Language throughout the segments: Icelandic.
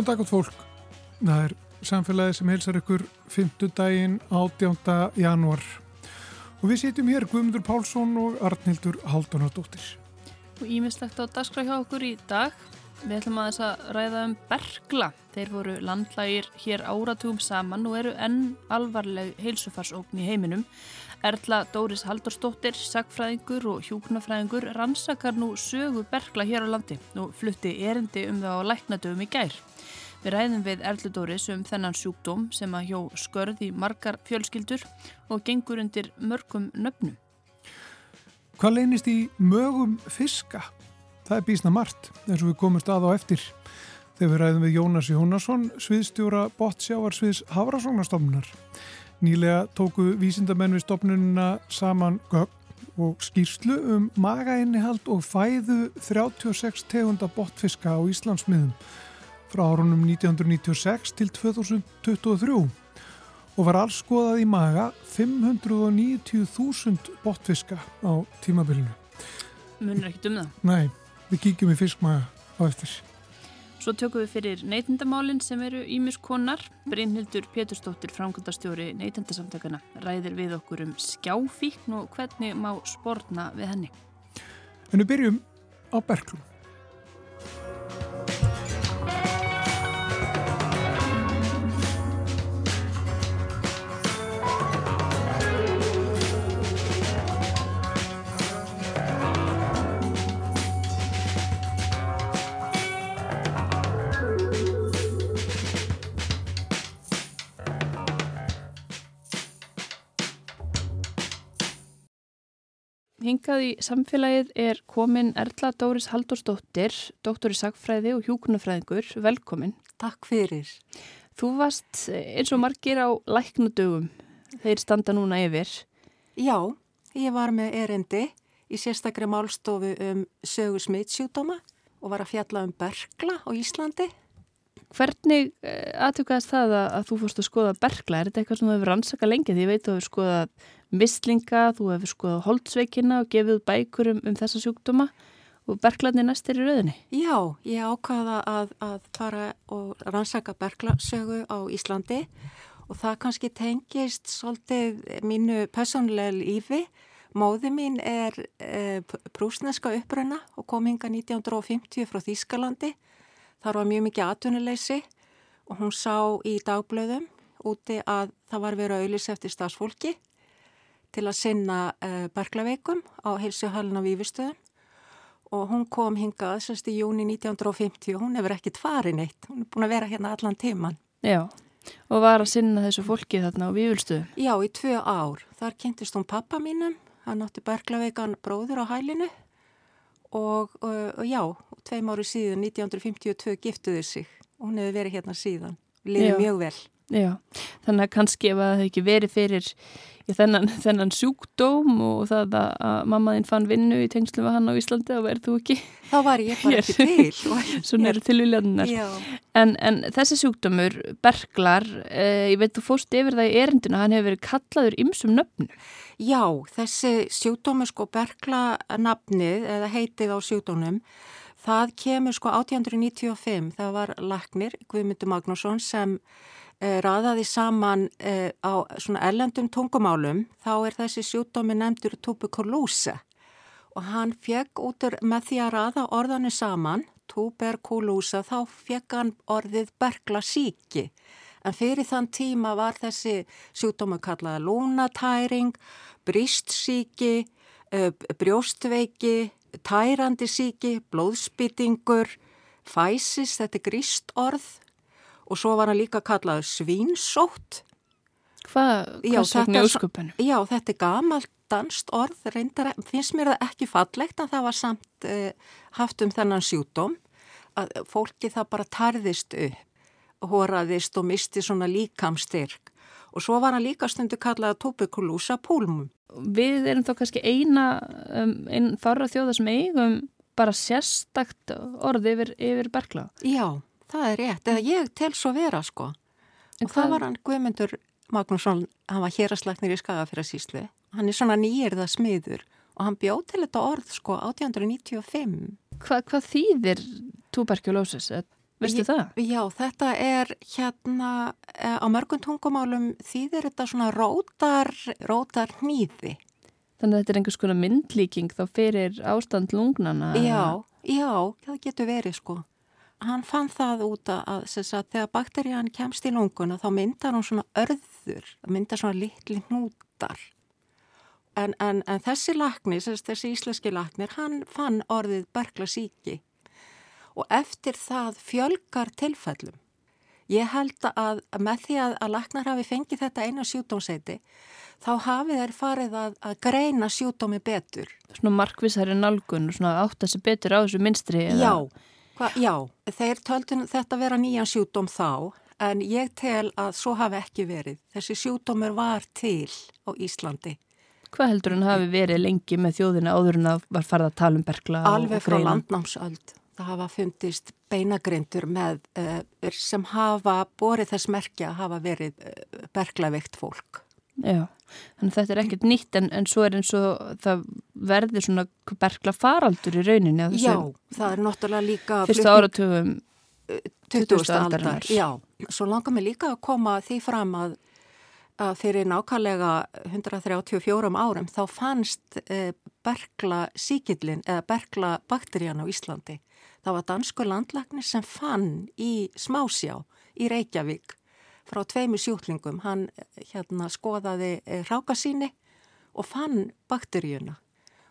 Góðan dag átt fólk. Það er samfélagið sem heilsar ykkur 5. daginn 18. janúar. Og við sitjum hér Guðmundur Pálsson og Arnildur Haldunardóttir. Og ímislegt á daskra hjá okkur í dag. Við ætlum að þess að ræða um bergla. Þeir voru landlægir hér áratugum saman og eru enn alvarleg heilsufarsókn í heiminum. Erla Dóris Haldurstóttir, sagfræðingur og hjúknafræðingur rannsakar nú sögu bergla hér á landi og flutti erindi um það á læknadöfum í gær. Við ræðum við Erlu Dóris um þennan sjúkdóm sem að hjó skörð í margar fjölskyldur og gengur undir mörgum nöfnum. Hvað leynist í mögum fiska? Það er bísna margt eins og við komum stað á eftir. Þegar við ræðum við Jónas Jónasson, sviðstjóra Bottsjávar sviðs Havrasónastofnunar. Nýlega tóku vísindamenn við stofnununa saman gögn og skýrslu um magainnihald og fæðu 36 tegunda botfiska á Íslandsmiðum frá árunum 1996 til 2023 og var alls skoðað í maga 590.000 botfiska á tímabilinu. Munir ekki um það? Nei, við kíkjum í fiskmaga á eftir. Svo tökum við fyrir neytendamálinn sem eru ímiskonar. Brynhildur Péturstóttir, framkvæmdastjóri neytendasamtökana, ræðir við okkur um skjáfíkn og hvernig má spórna við henni. En við byrjum á Berglum. Hingað í samfélagið er komin Erla Dóris Haldursdóttir, doktor í sagfræði og hjúkunafræðingur. Velkomin. Takk fyrir. Þú varst eins og margir á læknadögum. Þeir standa núna yfir. Já, ég var með erendi í sérstakri málstofu um sögu smittsjúdóma og var að fjalla um bergla á Íslandi. Hvernig aðtökast það að, að þú fórst að skoða bergla? Er þetta eitthvað sem þú hefur rannsakað lengi? Því ég veit að þú hefur skoðað mislinga, þú hefur skoðað holdsveikina og gefið bækur um, um þessa sjúkdóma og berglarnir næstir í rauðinni. Já, ég ákvaða að, að fara og rannsaka berglasögu á Íslandi og það kannski tengist svolítið mínu personlega lífi. Móði mín er e, prúsneska uppröna og kom hinga 1950 frá Þýskalandi. Þar var mjög mikið atvinnuleysi og hún sá í dagblöðum úti að það var verið auðlis eftir stafsfólki til að sinna uh, berglaveikum á heilsuhæluna Vífustöðum og hún kom hingað semst í júni 1950 og hún hefur ekkit farin eitt, hún er búin að vera hérna allan tíman. Já, og var að sinna þessu fólki þarna á Vífustöðum? Já, í tvö ár. Þar kynntist hún pappa mínum, hann átti berglaveikan bróður á hælinu og, og, og já, tveim áru síðan 1952 giftuði sig og hún hefur verið hérna síðan, liðið mjög vel. Já, þannig að kannski ef það hefði ekki verið fyrir þennan, þennan sjúkdóm og það að, að mammaðinn fann vinnu í tengslu með hann á Íslandi, þá verður þú ekki Þá var ég bara ekki til Svona eru tilvílandunar en, en þessi sjúkdómur, Berglar eh, ég veit þú fóst yfir það í erinduna hann hefur verið kallaður ymsum nöfnu Já, þessi sjúkdómur sko Berglanafnið eða heitið á sjúkdónum það kemur sko 1895 það var Lagnir Guðmundur Magnússon sem raðaði saman uh, á svona ellendum tungumálum þá er þessi sjúkdómi nefndur tuberkulóse og hann fekk út með því að raða orðanu saman tuberkulósa þá fekk hann orðið bergla síki en fyrir þann tíma var þessi sjúkdómi kallaða lúnatæring, bristsíki, uh, brjóstveiki, tærandi síki, blóðspýtingur, fæsis, þetta er grist orð og svo var hann líka kallað svínsótt. Hvað, hvað sagni úrskupunum? Já, þetta er gamalt danst orð, reyndar, finnst mér það ekki fallegt en það var samt uh, haft um þennan sjúdóm að fólki það bara tarðist upp, horaðist og misti svona líkamstyrk og svo var hann líka stundu kallað tuberkulúsa púlmum. Við erum þá kannski eina, um, einn þorra þjóða sem eigum bara sérstakt orði yfir, yfir bergla. Já, það er rétt, eða ég tel svo vera sko. En og það var hann Guðmundur Magnússon, hann var héraslagnir í Skagafjara síslu. Hann er svona nýjirða smiður og hann bjóð til þetta orð sko 1895. Hva, hvað þýðir tuberkulósis? Veistu það? Já, þetta er hérna eh, á mörgum tungumálum þýðir þetta svona rótar, rótar hníði. Þannig að þetta er einhvers konar myndlíking þá fyrir ástand lungnana? Já, já, það getur verið sko. Hann fann það út að, að þegar bakterían kemst í lunguna þá myndar hann svona örður, myndar svona litli hnútar. En, en, en þessi laknir, þessi íslenski laknir, hann fann orðið bergla síki og eftir það fjölgar tilfellum. Ég held að með því að, að laknar hafi fengið þetta einu sjúdómseiti þá hafi þeir farið að, að greina sjúdómi betur. Svona markvisari nálgun og svona átt að sé betur á þessu minstri? Já, hva, já, þeir töldu þetta vera nýjan sjúdóm þá en ég tel að svo hafi ekki verið. Þessi sjúdómur var til á Íslandi. Hvað heldur hann hafi verið lengi með þjóðina áður en að var farið að tala um bergla? Alveg frá landnámsöld það hafa fundist beinagrindur með uh, sem hafa borið þess merkja að hafa verið uh, berglaveikt fólk. Já, þannig að þetta er ekkert nýtt en, en svo er eins og það verður svona bergla faraldur í rauninni. Já, það er náttúrulega líka... Fyrsta áratugum 20. aldarinnar. Já, svo langar mig líka að koma því fram að að fyrir nákvæmlega 134 árum þá fannst eh, bergla síkillin eða bergla bakterían á Íslandi Það var dansku landlagnir sem fann í smásjá í Reykjavík frá tveimu sjúklingum. Hann hérna, skoðaði eh, rákasíni og fann bakteríuna.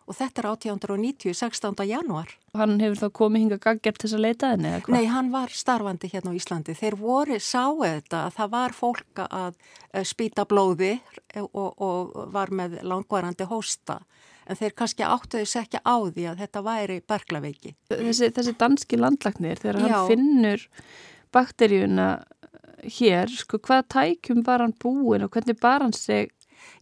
Og þetta er 1890, 16. januar. Hann hefur þá komið hinga gaggjart til þess að leita henni eða hvað? Nei, hann var starfandi hérna á Íslandi. Þeir voru, sáu þetta að það var fólka að eh, spýta blóði og, og var með langvarandi hósta en þeir kannski áttuðu sér ekki á því að þetta væri berglaveiki. Þessi, þessi danski landlagnir, þegar Já. hann finnur bakteríuna hér, sko, hvað tækjum var hann búin og hvernig bar hann seg?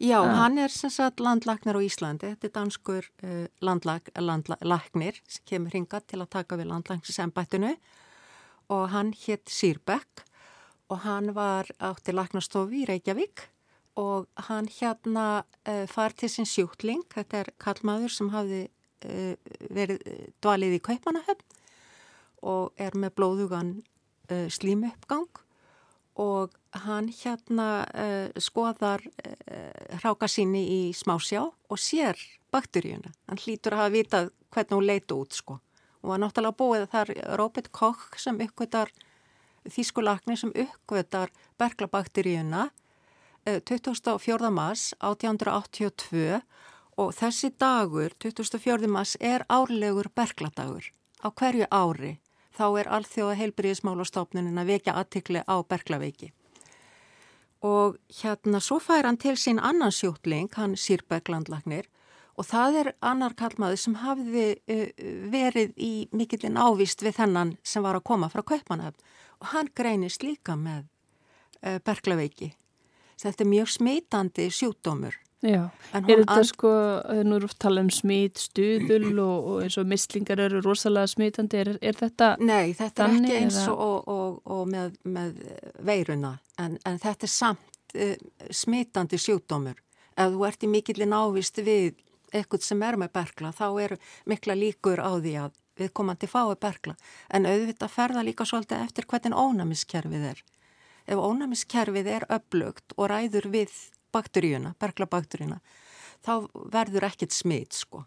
Já, að... hann er sem sagt landlagnir á Íslandi, þetta er danskur uh, landlag, landlagnir sem kemur hinga til að taka við landlagnsembættinu og hann hétt Sýrbekk og hann var átti lagnastofi í Reykjavík og hann hérna uh, far til sin sjúkling, þetta er kallmaður sem hafði uh, verið eh, dvalið í Kaupanahöfn og er með blóðugan uh, slímuppgang og hann hérna skoðar hráka síni í smásjá og sér bakteríuna. Hann hlýtur að hafa vitað hvernig hún leiti út sko og var náttúrulega búið þar Robert Koch sem uppgötar þýskulakni sem uppgötar berglabakteríuna 24. mars 1882 og þessi dagur, 24. mars, er árlegur bergladagur á hverju ári. Þá er alþjóða heilbriðismálastofnunin að vekja aðtikli á berglaveiki. Og hérna svo fær hann til sín annan sjútling, hann Sýrberglandlagnir, og það er annar kallmaður sem hafði uh, verið í mikillin ávist við þennan sem var að koma frá Kaupanöfn og hann greinist líka með uh, berglaveiki þetta er mjög smitandi sjúkdómur. Já, er þetta sko, nú erum við að tala um smit, stuðul og, og eins og mislingar eru rosalega smitandi, er, er þetta Nei, þetta er ekki eins og, og, og með, með veiruna, en, en þetta er samt uh, smitandi sjúkdómur. Ef þú ert í mikillin ávist við eitthvað sem er með bergla, þá er mikla líkur á því að við komandi fái bergla, en auðvitað ferða líka svolítið eftir hvernig ónæmiskerfið er. Ef ónæmiskerfið er upplugt og ræður við bakteríuna, berglabakteríuna, þá verður ekkert smitt sko.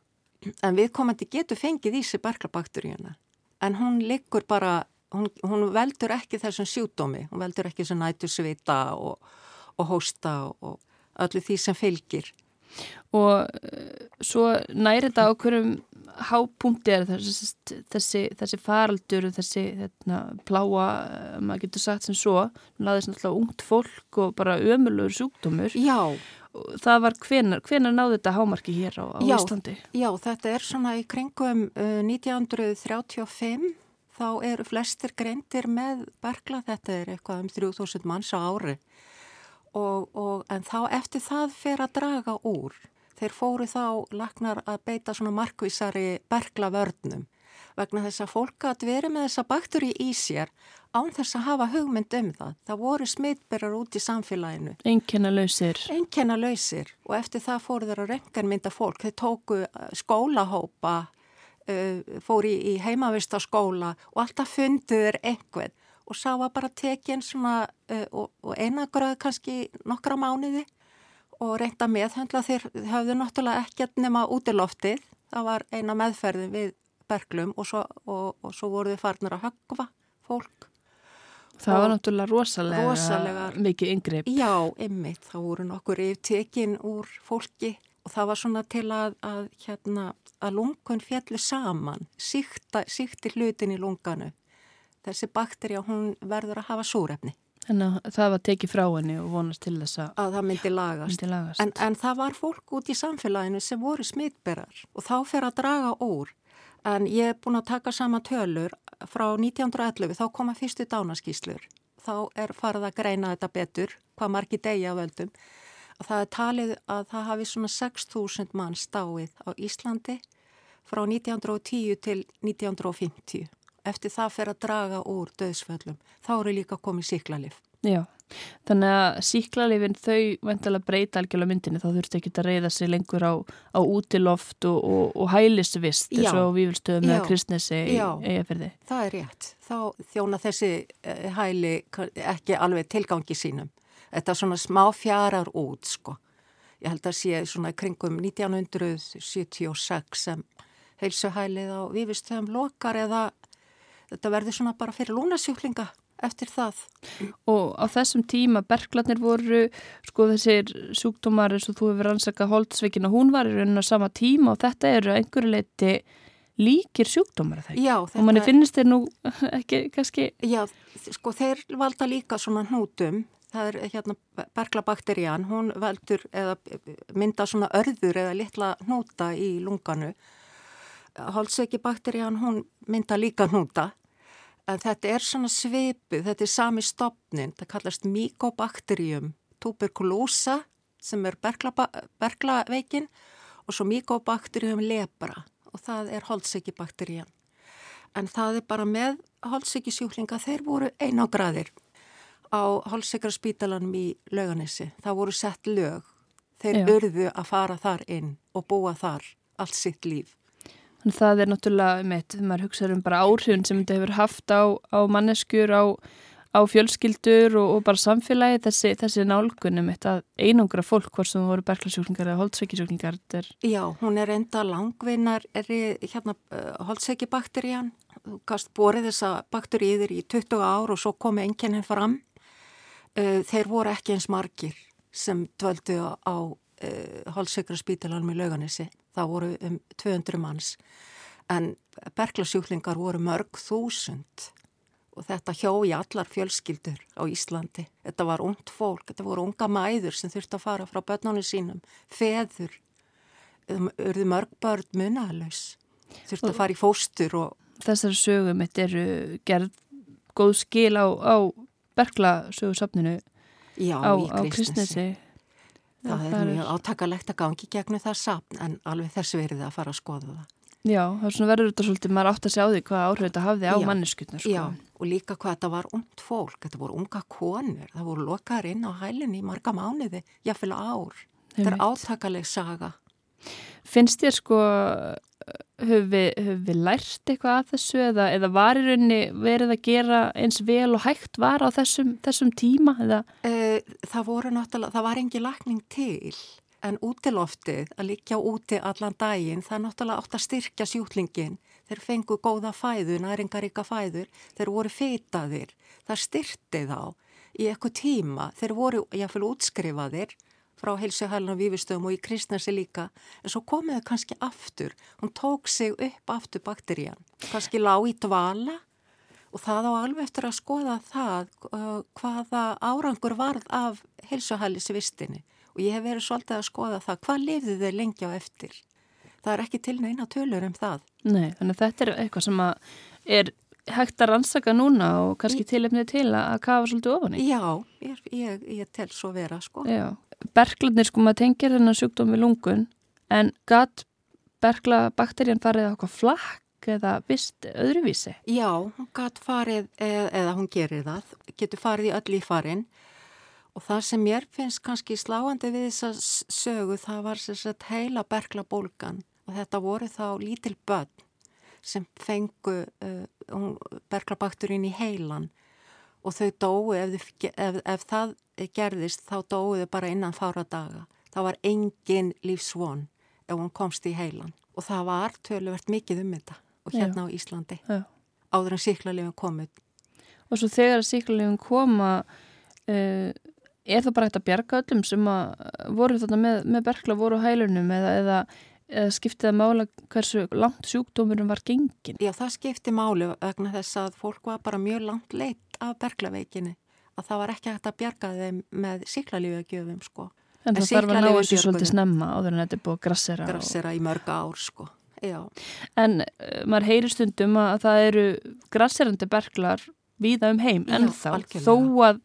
En viðkomandi getur fengið í sig berglabakteríuna. En hún liggur bara, hún, hún veldur ekki þessum sjúdómi, hún veldur ekki þessum nætu svita og, og hósta og öllu því sem fylgir. Og uh, svo næri þetta á hverjum hápunkti er þessi, þessi, þessi faraldur, þessi hérna, pláa, eh, maður getur sagt sem svo, náðist náttúrulega ungt fólk og bara ömulur sjúkdómur. Já. Það var hvenar, hvenar náði þetta hámarki hér á, á já, Íslandi? Já, þetta er svona í kringum uh, 1935, þá eru flestir greindir með bergla, þetta er eitthvað um 3000 manns á ári og, og en þá eftir það fer að draga úr þeir fóru þá lagnar að beita svona markvísari bergla vörnum vegna þess að fólk að veri með þessa bakteri í sér án þess að hafa hugmynd um það. Það voru smittberðar út í samfélaginu. Enkenna lausir. Enkenna lausir og eftir það fóru þeir að rengan mynda fólk. Þeir tóku uh, skólahópa uh, fór í, í heimavist á skóla og alltaf fundið er einhvern og sá að bara tekinn svona uh, og, og einagröð kannski nokkra mánuði og reynda meðhendla þeir hafðu náttúrulega ekkert nema útiloftið. Það var eina meðferði við berglum og svo, og, og svo voru þið farnir að höggva fólk. Það var náttúrulega rosalega, rosalega mikið yngreip. Já, ymmið. Það voru nokkur yfirtekinn úr fólki og það var svona til að, að, hérna, að lungun fjallu saman, síkti hlutin í lunganu. Þessi bakterja, hún verður að hafa súrefni. Þannig að það var tekið frá henni og vonast til þess að, að það myndi lagast. Myndi lagast. En, en það var fólk út í samfélaginu sem voru smittberar og þá fer að draga úr. En ég er búin að taka sama tölur frá 1911, þá koma fyrstu dánaskíslur. Þá er farið að greina þetta betur, hvað margi degja völdum. Það er talið að það hafi svona 6.000 mann stáið á Íslandi frá 1910 til 1950 eftir það fer að draga úr döðsföllum. Þá eru líka komið síklarlif. Já, þannig að síklarlifin þau vendalega breyta algjörlega myndinni þá þurftu ekki að reyða sig lengur á, á útiloft og, og, og hælisvist eins og vývilstöðum með kristnesi eiga fyrir því. Það er rétt. Þá þjóna þessi eh, hæli ekki alveg tilgangi sínum. Þetta er svona smá fjarar út sko. Ég held að sé svona kringum 1976 sem heilsuhælið á vývilstöðum lokar eða þetta verður svona bara fyrir lúnasjúklinga eftir það. Og á þessum tíma berglarnir voru sko þessir sjúkdómar eins og þú hefur rannsakað holdsveikin og hún var í rauninu á sama tíma og þetta eru einhverju leiti líkir sjúkdómar þegar. Já. Og manni finnst þeir nú ekki kannski... Já, sko þeir valda líka svona hnútum. Það er hérna berglabakterían, hún veldur eða mynda svona örður eða litla hnúta í lunganu. Holdsveikibakterían, hún mynda líka hnúta en þetta er svona svipið, þetta er sami stopnin, það kallast mykobakterjum tuberkulósa sem er berglaveikin og svo mykobakterjum lebra og það er holdsveikibakterían. En það er bara með holdsveikisjúklinga, þeir voru einágraðir á holdsveikarspítalanum í lauganissi. Það voru sett lög, þeir Já. urðu að fara þar inn og búa þar allt sitt líf. Þannig það er náttúrulega, meitt, maður hugsaður um bara áhrifun sem þetta hefur haft á, á manneskjur, á, á fjölskyldur og, og bara samfélagi þessi, þessi nálgunum, þetta einangra fólk hvort sem voru berglasjúklingar eða holdsveikisjúklingar. Er... Já, hún er enda langvinnar, er hérna uh, holdsveikibakterían, þú gast borið þessa bakteríðir í 20 ár og svo komi enginn fram. Uh, þeir voru ekki eins margir sem dvöldu á uh, holdsveikaraspítalanum í lauganissi það voru um 200 manns. En berglasjúklingar voru mörg þúsund. Og þetta hjó í allar fjölskyldur á Íslandi. Þetta var ungt fólk, þetta voru unga mæður sem þurfti að fara frá börnunum sínum, feður, urði mörg börn munalauðs, þurfti að fara í fóstur og... Þessar sögum, þetta eru gerð góð skil á, á berglasögursafninu á, á Kristnesi. Það er mjög átakalegt að gangi gegnum það sapn en alveg þess verið að fara að skoða það. Já, það er svona verður þetta svolítið, maður átt að sjá því hvað áhrif þetta hafði á manneskutna. Sko. Já, og líka hvað þetta var ungt fólk, þetta voru unga konur, það voru lokaður inn á hælinni í marga mánuði, jáfnvel ár. Þetta er átakaleg saga. Finnst þér sko, höfum við, höf við lært eitthvað af þessu eða, eða var í rauninni verið að gera eins vel og hægt var á þessum, þessum tíma? Uh, það voru náttúrulega, það var engi lakning til en útiloftið að líkja úti allan daginn, það náttúrulega átt að styrkja sjúklingin. Þeir fengu góða fæður, næringaríka fæður, þeir voru feitaðir, það styrti þá í eitthvað tíma, þeir voru jáfnveil útskrifaðir frá heilsuhælun og vífustöðum og í kristnarsi líka. En svo komiðu kannski aftur. Hún tók sig upp aftur bakterían. Kannski lág í dvala og það á alveg eftir að skoða það uh, hvaða árangur varð af heilsuhælisvistinni og ég hef verið svolítið að skoða það. Hvað lifði þeir lengi á eftir? Það er ekki til neina tölur um það. Nei, þannig að þetta er eitthvað sem er hægt að rannsaka núna og kannski tilefnið til að kafa svolítið ofan í. Já, ég, ég, ég tel svo vera sko. Já berglarnir sko maður tengir þennan sjúkdóm við lungun en gatt berglabakterjan farið á eitthvað flakk eða vist öðruvísi? Já, gatt farið eða, eða hún gerir það, getur farið í öll í farin og það sem mér finnst kannski sláandi við þessa sögu það var sérstaklega heila berglabólgan og þetta voru þá lítil börn sem fengu uh, berglabakturinn í heilan og þau dói, ef, ef, ef það gerðist þá dóiðu bara innan fára daga. Það var engin lífsvon ef hún komst í heilan og það var töluvert mikið um þetta og hérna Já. á Íslandi Já. áður en síklarlefin komið. Og svo þegar síklarlefin koma uh, er það bara hægt að bjarga öllum sem að voru þarna með, með bergla voru á heilunum eða eða skiptið að mála hversu langt sjúkdómurum var gengin? Já, það skiptið máli vegna þess að fólk var bara mjög langt leitt af berglaveikinni að það var ekki hægt að bjarga þeim með síklarlífagjöfum sko. En, en það þarf að ná þessu svolítið snemma áður en þetta er búið að grassera. Grassera og... í mörga ár sko, já. En uh, maður heyri stundum að það eru grasserandi berglar víða um heim en þá, þó að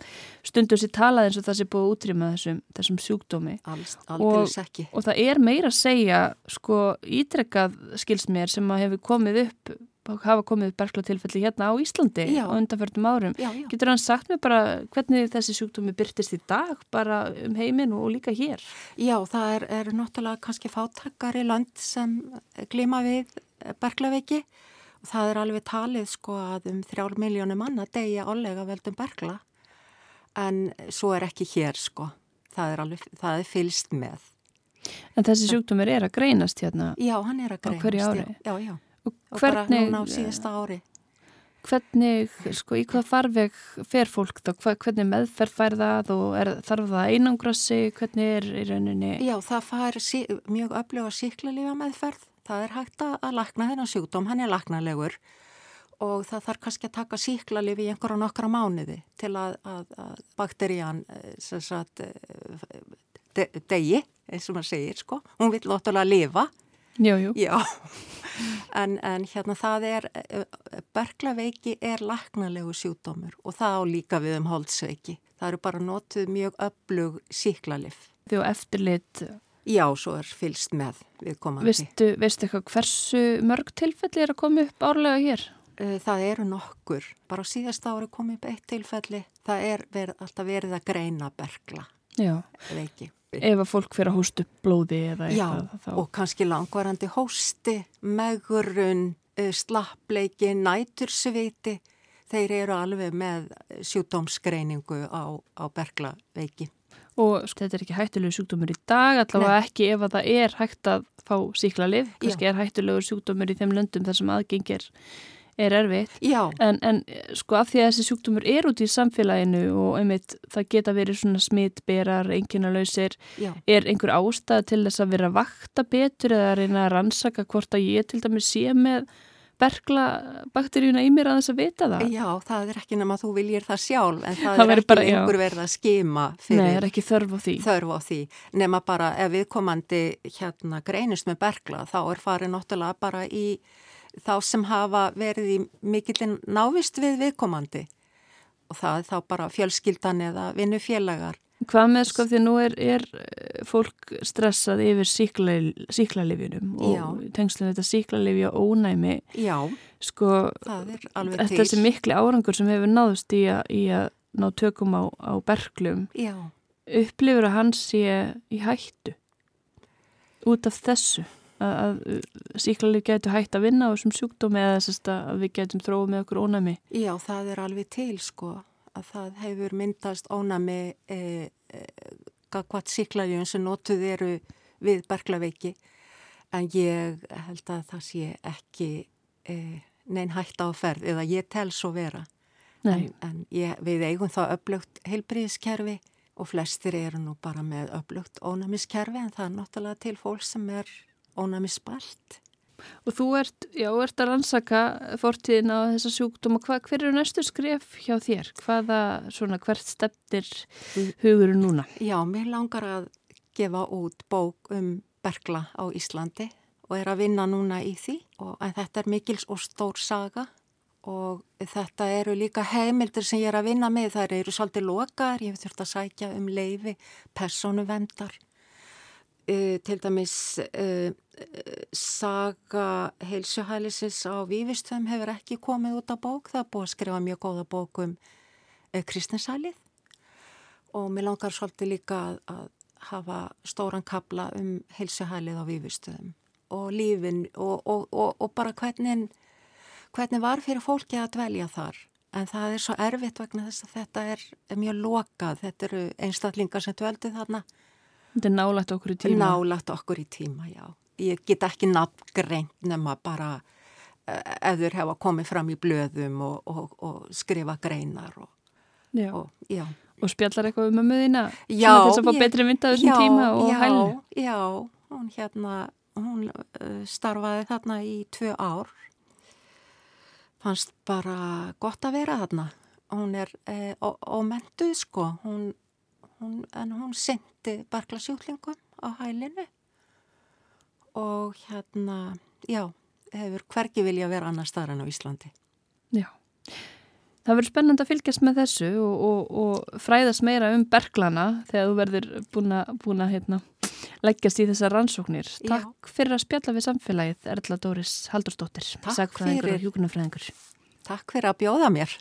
stundur sér talað eins og það sé búið útrýma þessum, þessum sjúkdómi Alls, og, og það er meira að segja sko ítrekkað skilsmér sem að hefur komið upp hafa komið upp berglatilfelli hérna á Íslandi já. á undanförnum árum. Já, já. Getur hann sagt mér bara hvernig þessi sjúkdómi byrtist í dag bara um heiminn og líka hér? Já, það er, er náttúrulega kannski fátakkar í land sem glima við berglaveiki það er alveg talið sko að um þrjálf miljónum manna degja álega veldum bergla en svo er ekki hér sko. Það er, alveg, það er fylst með. En þessi sjúkdómur er að greinast hérna Já, hann er að greinast á hverju ári? Já, já, og, og hvernig, bara núna á síðasta ári. Hvernig, sko, í hvað farveg fer fólk þá, hvernig meðferð fær það og er, þarf það einangrassi, hvernig er í rauninni? Já, það fær sí, mjög öflög að síkla lífa meðferð það er hægt að lakna þennan sjúkdóm, hann er laknalegur og það þarf kannski að taka síklarlif í einhverja nokkra mánuði til að, að, að bakterían eh, sagt, eh, de, degi, eins og maður segir sko, hún vil ótrúlega lifa Jú, jú. Já, en, en hérna það er, eh, berglaveiki er laknalegu sjúkdómur og það á líka við um holdsveiki. Það eru bara notuð mjög öflug síklarlif. Og eftirlit Já, svo er fylst með viðkomandi. Vistu, veistu eitthvað hversu mörg tilfelli er að koma upp árlega hér? Eh, það eru nokkur. Bara á síðasta ári komið upp eitt tilfelli. Það er verið, alltaf verið að greina bergla. Já. Veiki. Ef að fólk fyrir að hóstu blóði eða eitthvað. Já, þá... og kannski langvarandi hósti, megurun, eh, slappleiki, nætursviti. Þeir eru alveg með sjúdómsgreiningu á, á berglaveiki og sko, þetta er ekki hættulegu sjúkdómur í dag allavega Nei. ekki ef að það er hægt að fá síkla liv, kannski Já. er hættulegur sjúkdómur í þeim löndum þar sem aðgengir er erfitt, en, en sko af því að þessi sjúkdómur er út í samfélaginu og einmitt það geta verið svona smittberar, enginalausir er einhver ástæð til þess að vera vakta betur eða að reyna að rannsaka hvort að ég til dæmis sé með bergla bakteríuna í mér að þess að vita það. Já, það er ekki nema þú viljir það sjálf en það, það er ekki bara, einhver verið að skima fyrir Nei, er ekki þörf á því. Þörf á því, nema bara ef viðkomandi hérna greinist með bergla þá er farið náttúrulega bara í þá sem hafa verið í mikillin návist við viðkomandi og það er þá bara fjölskyldan eða vinnufélagar Hvað með sko því nú er, er eh, fólk stressað yfir síklarlifinum og tengslega þetta síklarlifi og ónæmi Já, sko þetta er mikli árangur sem hefur náðust í, a, í að ná tökum á, á berglum Já. upplifur að hans sé í hættu? Út af þessu? Að, að síklarlif getur hætt að vinna á þessum sjúkdómi eða að við getum þróið með okkur ónæmi? Já, það er alveg til sko að það hefur myndast ónami e, e, gagvat síklaðjum sem notuð eru við berglaveiki en ég held að það sé ekki e, neinn hægt á ferð eða ég tel svo vera. En, en ég, við eigum þá öflugt heilbríðiskerfi og flestir eru nú bara með öflugt ónæmiskerfi en það er náttúrulega til fólk sem er ónæmisspalt Og þú ert, já, ert að rannsaka fortíðin á þessa sjúkdóma. Hva, hver eru næstu skref hjá þér? Hvaða, svona, hvert stefnir hugurinn núna? Já, mér langar að gefa út bók um bergla á Íslandi og er að vinna núna í því. Og, en þetta er mikils og stór saga og þetta eru líka heimildir sem ég er að vinna með. Það eru svolítið lokar, ég hef þurft að sækja um leifi, persónuvendar Uh, til dæmis uh, saga heilsuhælisins á Vífistöðum hefur ekki komið út á bók, það er búið að skrifa mjög góða bók um uh, kristinsælið og mér langar svolítið líka að, að hafa stóran kabla um heilsuhælið á Vífistöðum og lífin og, og, og, og bara hvernig hvernig var fyrir fólki að dvelja þar. En það er svo erfitt vegna þess að þetta er mjög lokað, þetta eru einstaklingar sem dveldu þarna. Þetta er nálagt okkur í tíma. Nálagt okkur í tíma, já. Ég get ekki nafngreint nema bara ef þur hefa komið fram í blöðum og, og, og skrifa greinar og já. Og, já. og spjallar eitthvað um að möðina til þess að fá betri mynd af þessum já, tíma og hælu. Já, já, hún hérna, hún uh, starfaði þarna í tvö ár fannst bara gott að vera þarna. Hún er eh, ómentuð sko, hún, hún, en hún sendi barklasjúklingum á hælinu og hérna, já, hefur hvergi vilja vera annar staðar en á Íslandi. Já, það verður spennand að fylgjast með þessu og, og, og fræðast meira um berglana þegar þú verður búin að hérna, leggjast í þessar rannsóknir. Já. Takk fyrir að spjalla við samfélagið, Erla Dóris Haldurstóttir, sagfræðingur og hjúkunarfræðingur. Takk fyrir að bjóða mér.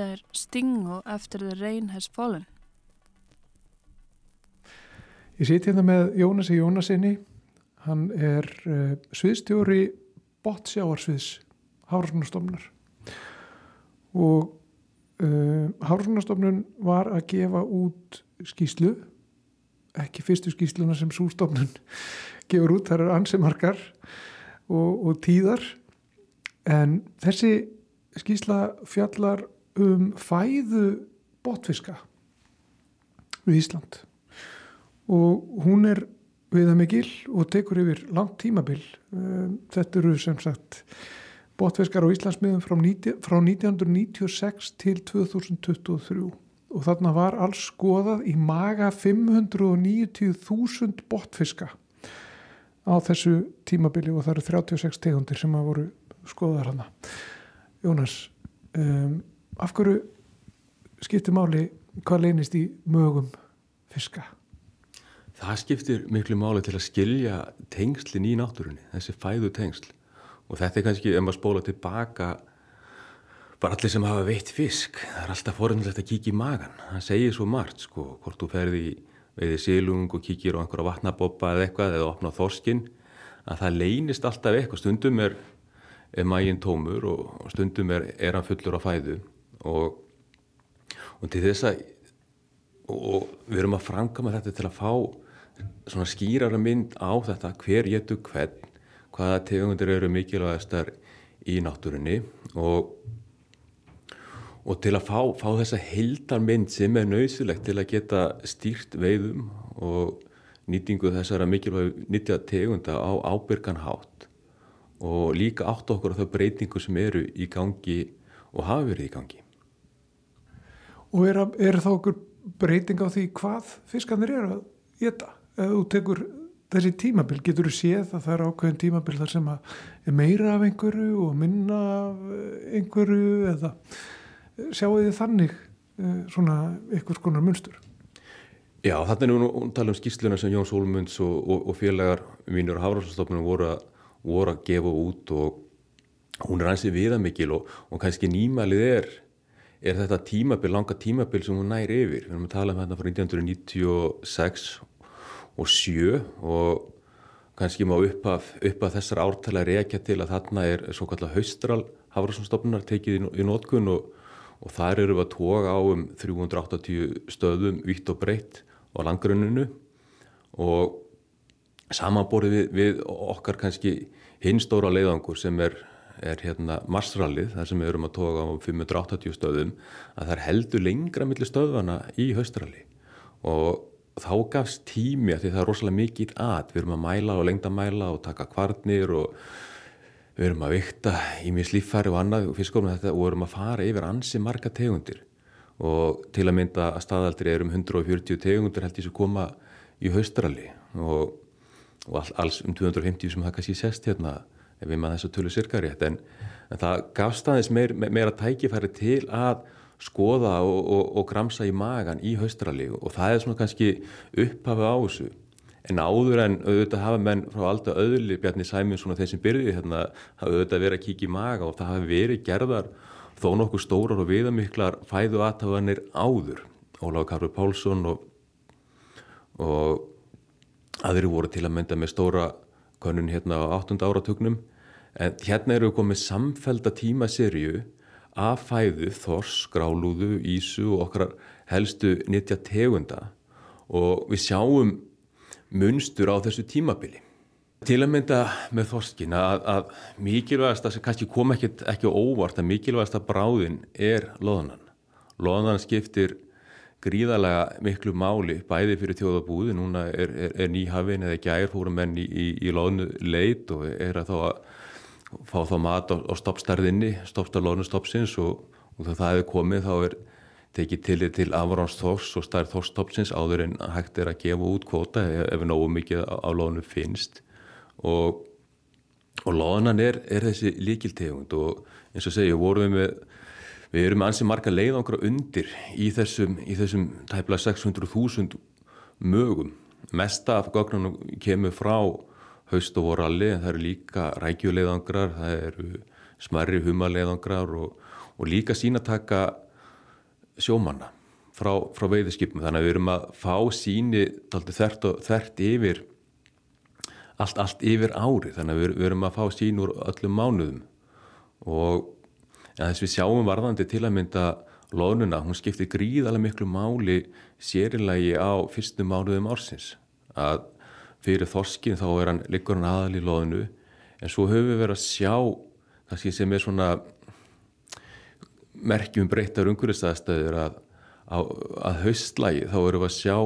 Er Stingo After the Rain Has Fallen. Ég siti hérna með Jónasi Jónasinni. Hann er uh, sviðstjóri bottsjáarsviðs Hársunarstofnunar og uh, Hársunarstofnun var að gefa út skýslu, ekki fyrstu skýsluna sem sústofnun gefur út, það eru ansimarkar og, og tíðar en þessi skýsla fjallar um fæðu botfiska við Ísland. Og hún er viða mikil og tekur yfir langt tímabil. Um, þetta eru sem sagt botfiskar á Íslandsmiðum frá, frá 1996 til 2023 og þarna var alls skoðað í maga 590.000 botfiska á þessu tímabili og það eru 36 tegundir sem að voru skoðar hana Jónas um, af hverju skiptir máli hvað leynist í mögum fiska? Það skiptir miklu máli til að skilja tengslinn í náttúrunni, þessi fæðu tengsl. Og þetta er kannski, ef maður spóla tilbaka bara allir sem hafa veitt fisk, það er alltaf forunilegt að kíkja í magan, það segir svo margt sko, hvort þú ferði veiði sílung og kíkir á einhverja vatnaboppa eða eitthvað eða opna þorskin, að það leynist alltaf eitthvað, stundum er, er maginn tómur og stundum er, er hann fullur á fæðu og, og til þess að og við erum að framkama þetta til að fá svona skýrara mynd á þetta hver getur hvern, hvaða tegundir eru mikilvægastar í náttúrunni og, og til að fá, fá þessa hildarmynd sem er nöysilegt til að geta stýrt veiðum og nýtingu þessara mikilvæg nýttja tegunda á ábyrgan hátt og líka átt okkur á þau breytingu sem eru í gangi og hafa verið í gangi. Og er, er þá okkur breyting á því hvað fiskarnir eru að geta? ef þú tekur þessi tímabil, getur þú séð að það er ákveðin tímabil þar sem að er meira af einhverju og minna af eh, einhverju eða eh, sjáu þið þannig eh, svona einhvers konar munstur? Já, þetta er nú að tala um skýrsluna sem Jón Sólmunds og, og, og félagar mínur á Hafrásastofnunum voru, voru að gefa út og hún er ansið viðamikil og, og kannski nýmalið er er þetta tímabil, langa tímabil sem hún næri yfir. Við erum að tala um þetta frá 1996 og sjö og kannski má upp af, upp af þessar ártala reykja til að þarna er svo kallar haustral Hafrarssonstofnunar tekið í, í nótkun og, og þar eru við að toga á um 380 stöðum vitt og breytt á landgruninu og samanborið við, við okkar kannski hinstóra leiðangur sem er, er hérna marsrallið þar sem við erum að toga á um 580 stöðum að það er heldur lengra millir stöðvana í haustralli. Og þá gafst tími að því það er rosalega mikið að við erum að mæla og lengta mæla og taka kvarnir og við erum að vikta í mjög slíffæri og annað fiskum þetta og við erum að fara yfir ansi marga tegundir. Og til að mynda að staðaldri er um 140 tegundir held ég sem koma í haustrali og, og alls um 250 sem það kannski sest hérna ef við maður þessu tölu sirkari en, en það gafst aðeins meir, meira tækifæri til að skoða og, og, og gramsa í magan í haustrali og það er svona kannski upphafi á þessu en áður en auðvitað hafa menn frá alltaf öðli Bjarni Sæmins svona þeir sem byrði hérna hafa auðvitað verið að kíkja í maga og það hafi verið gerðar þó nokkuð stórar og viðamiklar fæðu aðtafanir áður Óláf Karfur Pálsson og, og aðri voru til að mynda með stóra konun hérna á 8. áratugnum en hérna eru við komið samfelda tímaserju af fæðu, þors, grálúðu, ísu og okkar helstu nýttja tegunda og við sjáum munstur á þessu tímabili. Til að mynda með þorskin að, að mikilvægast að kannski kom ekki, ekki óvart að mikilvægast að bráðin er loðanan. Loðanan skiptir gríðarlega miklu máli bæði fyrir þjóðabúði, núna er, er, er nýhafin eða gær fórum menn í, í, í loðnu leit og er að þá að fá þá mat á, á stoppstærðinni, stoppstarlónu stoppsins og, og þegar það hefur komið þá er tekið til til afráns þors og stærð þorstoppsins áður en hægt er að gefa út kvota ef, ef nógu mikið á, á lónu finnst og, og lónan er, er þessi líkiltegund og eins og segja vorum við með Við erum ansið marga leiðangra undir í þessum, í þessum tæpla 600.000 mögum. Mesta af gögnunum kemur frá haust og voralli en það eru líka rækjuleiðangrar, það eru smarri humaleiðangrar og, og líka sínataka sjómanna frá, frá veiðskipum þannig að við erum að fá síni þert, þert yfir allt, allt yfir ári. Þannig að við, við erum að fá sín úr öllum mánuðum. Og ja, þess við sjáum varðandi til að mynda loðnuna, hún skiptir gríðarlega miklu máli sérilagi á fyrstum mánuðum ársins. Að fyrir þorskin þá er hann liggur hann aðal í loðnu. En svo höfum við verið að sjá kannski sem er svona merkjum breyttar umhverfistæðstöður að, að, að haustlægi þá erum við að sjá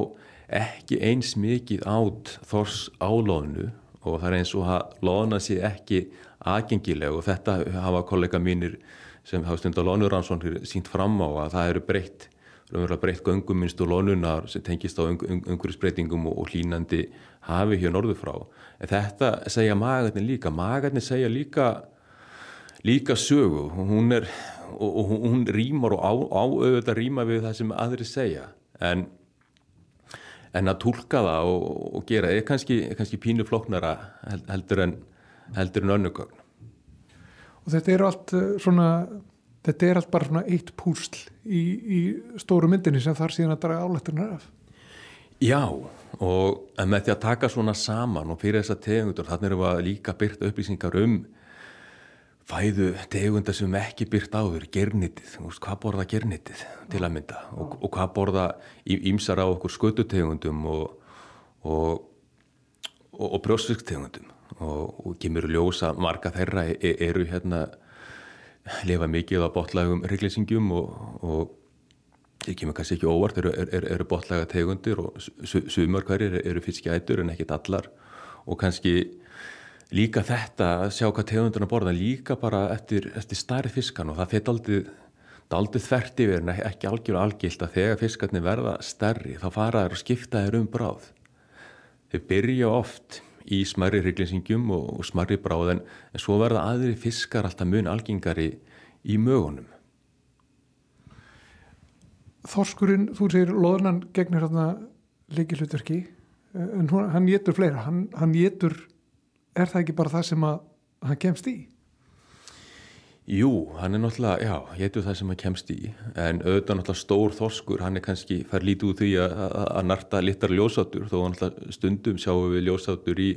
ekki eins mikið átt þors á loðnu og það er eins og að loðna sé ekki aðgengileg og þetta hafa kollega mínir sem hafa stund á loðnuransónir sínt fram á að það eru breytt breytt göngumminst og loðnunar sem tengist á umhverfisbreytingum og hlínandi hafi hér norðu frá en þetta segja magarnir líka magarnir segja líka líka sögu hún er, og hún rýmar og áauðvitað rýma við það sem aðri segja en en að tólka það og, og gera er kannski, kannski pínu floknara heldur en, heldur en önnugögn. Og þetta er allt eh, svona, þetta er allt bara svona eitt púsl í, í stóru myndinni sem þar síðan að draga álættunar af. Já, og með því að taka svona saman og fyrir þessa tegundur, þannig erum við líka byrta upplýsingar um fæðu tegundar sem ekki byrt áður, gernitið, hvað borða gernitið til að mynda? Og, og hvað borða ímsar á okkur skötutegundum og, og, og brjósfisktegundum og kemur ljósa marga þeirra e, eru hérna lifa mikið á botlægum reglýsingjum og það kemur kannski ekki óvart, eru, eru, eru botlæga tegundir og sumar hverjir eru fiskjætur en ekkit allar. Og kannski líka þetta að sjá hvað tegunduna borða líka bara eftir, eftir starri fiskan og það fyrir aldrei, aldrei þvert yfir en ekki algjör algilt að þegar fiskarnir verða starri þá fara þær og skipta þær um bráð. Þeir byrja oft í smarri hryglinsingjum og, og smarri bráð en, en svo verða aðri fiskar alltaf mun algengari í mögunum Þorskurinn, þú segir loðunan gegnir hérna leikilutverki en hún, hann getur fleira, hann, hann getur er það ekki bara það sem að hann kemst í? Jú, hann er náttúrulega, já, héttu það sem hann kemst í, en auðvitað náttúrulega stór þorskur, hann er kannski, fær lítið úr því að, að narta litar ljósátur, þó náttúrulega stundum sjáum við ljósátur í,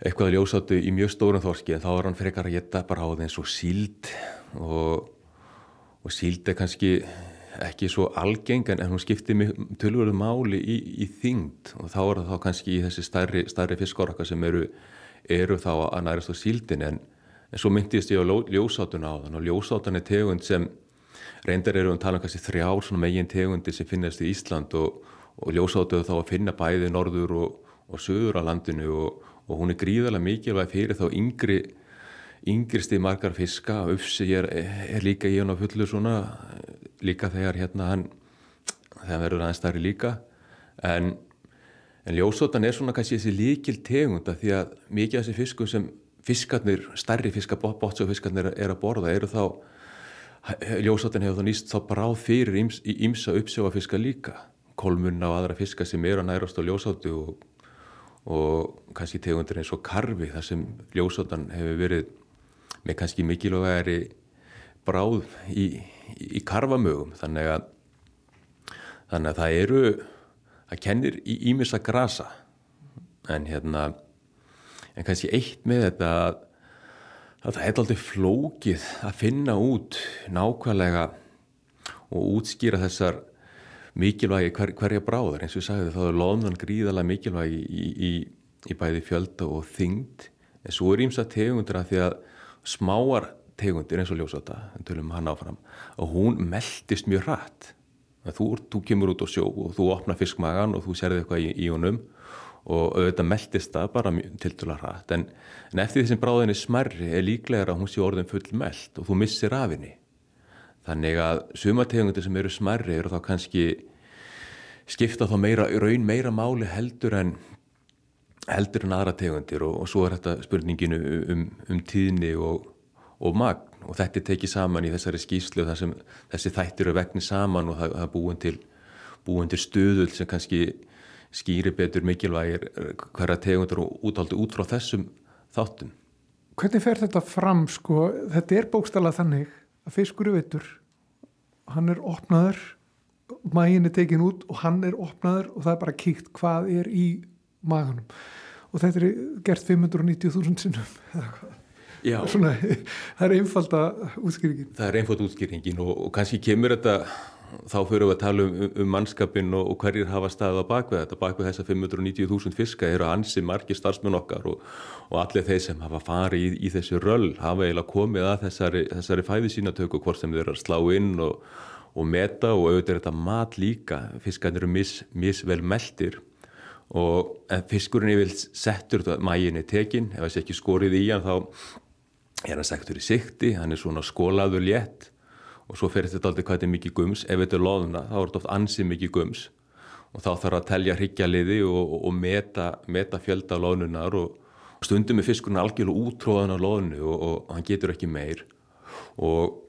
eitthvað ljósátur í mjög stórum þorski, en þá er hann frekar að geta bara á eins og síld. Og, og síld er kannski ekki svo algeng en hún skiptir tölvölu máli í, í þyngd. Og þá er það þá kannski í þessi starri, starri fiskóraka sem eru, eru þá að nærast á síldin en, en svo myndist ég á ljósátuna á þann og ljósátan er tegund sem reyndar eru um tala um kannski þrjár megin tegundi sem finnast í Ísland. Og, og ljósátuðu þá að finna bæði norður og, og söður á landinu. Og, og hún er gríðarlega mikilvæg fyrir þá yngri yngristi margar fiska, ufsi er, er líka í hann á fullu svona líka þegar hérna hann þegar verður aðeins starri líka. En, en ljósótan er svona kannski þessi líkil tegunda því að mikið af þessi fiskum sem fiskarnir, starri fiskar, bótsjófiskarnir er að borða eru þá ljósótan hefur þá nýst þá bráð fyrir íms, í ímsa uppsjóafiska líka. Kolmunna og aðra fiska sem eru að nærast á ljósótu og, og kannski tegundir eins og karfi þar sem ljósótan hefur verið með kannski mikilvægari bráð í í karfamögum þannig að þannig að það eru það kennir í ímissa grasa. En hérna en kannski eitt með þetta að, að það er aldrei flókið að finna út nákvæmlega og útskýra þessar mikilvægi hver, hverja bráðar eins og ég sagði þá er loðnan gríðalega mikilvægi í, í, í bæði fjölda og þyngd. En svo er ímsa tegundur að því að smáar tegundir eins og hann áfram. Og hún meldist mjög hratt. Þú, þú kemur út á sjó og þú opnar fiskmagan og þú serði eitthvað í, í honum. Og auðvitað meldist það bara til dala hratt. En, en eftir því sem bráðin er smerri er líklega að hún sé orðin full meld og þú missir af henni. Þannig að sumategundir sem eru smerri eru þá kannski skipta þá meira, raun meira máli heldur en heldur en aðra tegundir. Og, og svo er þetta spurninginu um, um tíðni og og magn og þetta er tekið saman í þessari skýslu þar sem þessi þættir eru vegni saman og það er búin til, búin til stuðul sem kannski skýri betur mikilvægir hverja tegundur og útáldu út frá þessum þáttum. Hvernig fer þetta fram sko? Þetta er bókstala þannig að fiskur eru vittur hann er opnaður magin er tekin út og hann er opnaður og það er bara kíkt hvað er í maganum og þetta er gert 590.000 sinnum Svona, það er einfalda útskýringin. Það er einfalda útskýringin og, og kannski kemur þetta þá fyrir við að tala um, um mannskapin og, og hverjir hafa staðið á bakvið þetta. Bakvið þessa 590.000 fiska eru ansi margir starfsmenn okkar og, og allir þeir sem hafa farið í, í þessu röll hafa eiginlega komið að þessari, þessari fæði sínatöku hvort sem þeir eru að slá inn og, og meta og auðvitað er þetta mat líka. Fiskarnir eru mis, misvel meldir og fiskurinn er vel settur mæginni tekinn, ef sé ekki skorið í hann þá er hann sektur í sikti, hann er svona skólaður létt og svo fer þetta aldrei hvað þetta er mikið gums. Ef þetta er loðuna þá er þetta oft ansið mikið gums. Og þá þarf að telja hryggjaliði og, og, og meta, meta fjölda loðunar og stundum er fiskurinn algjörlega útróðan á loðunu og, og hann getur ekki meir. Og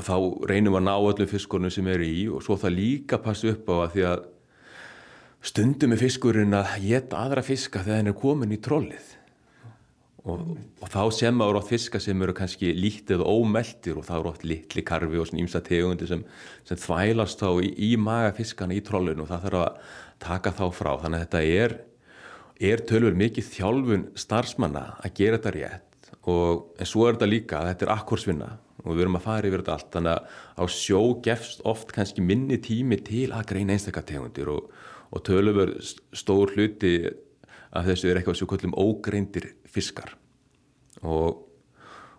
þá reynum að ná öllum fiskurinn sem er í og svo það líka passa upp á að því að stundum er fiskurinn að geta aðra fiska þegar hann er komin í trollið og, og þá sem ára átt fiska sem eru kannski lítið og ómeldir og þá eru átt litli karfi og svona ímsa tegundi sem, sem þvælast þá í, í magafiskana í trollinu og það þarf að taka þá frá. Þannig að þetta er, er tölver mikið þjálfun starfsmanna að gera þetta rétt. Og en svo er þetta líka að þetta er akkursvinna og við erum að fara yfir þetta allt. Þannig að á sjó gefst oft kannski minni tími til að greina einstakar tegundir og, og tölver stór hluti að þessu er eitthvað sem við kallum ógreindir fiskar. Og,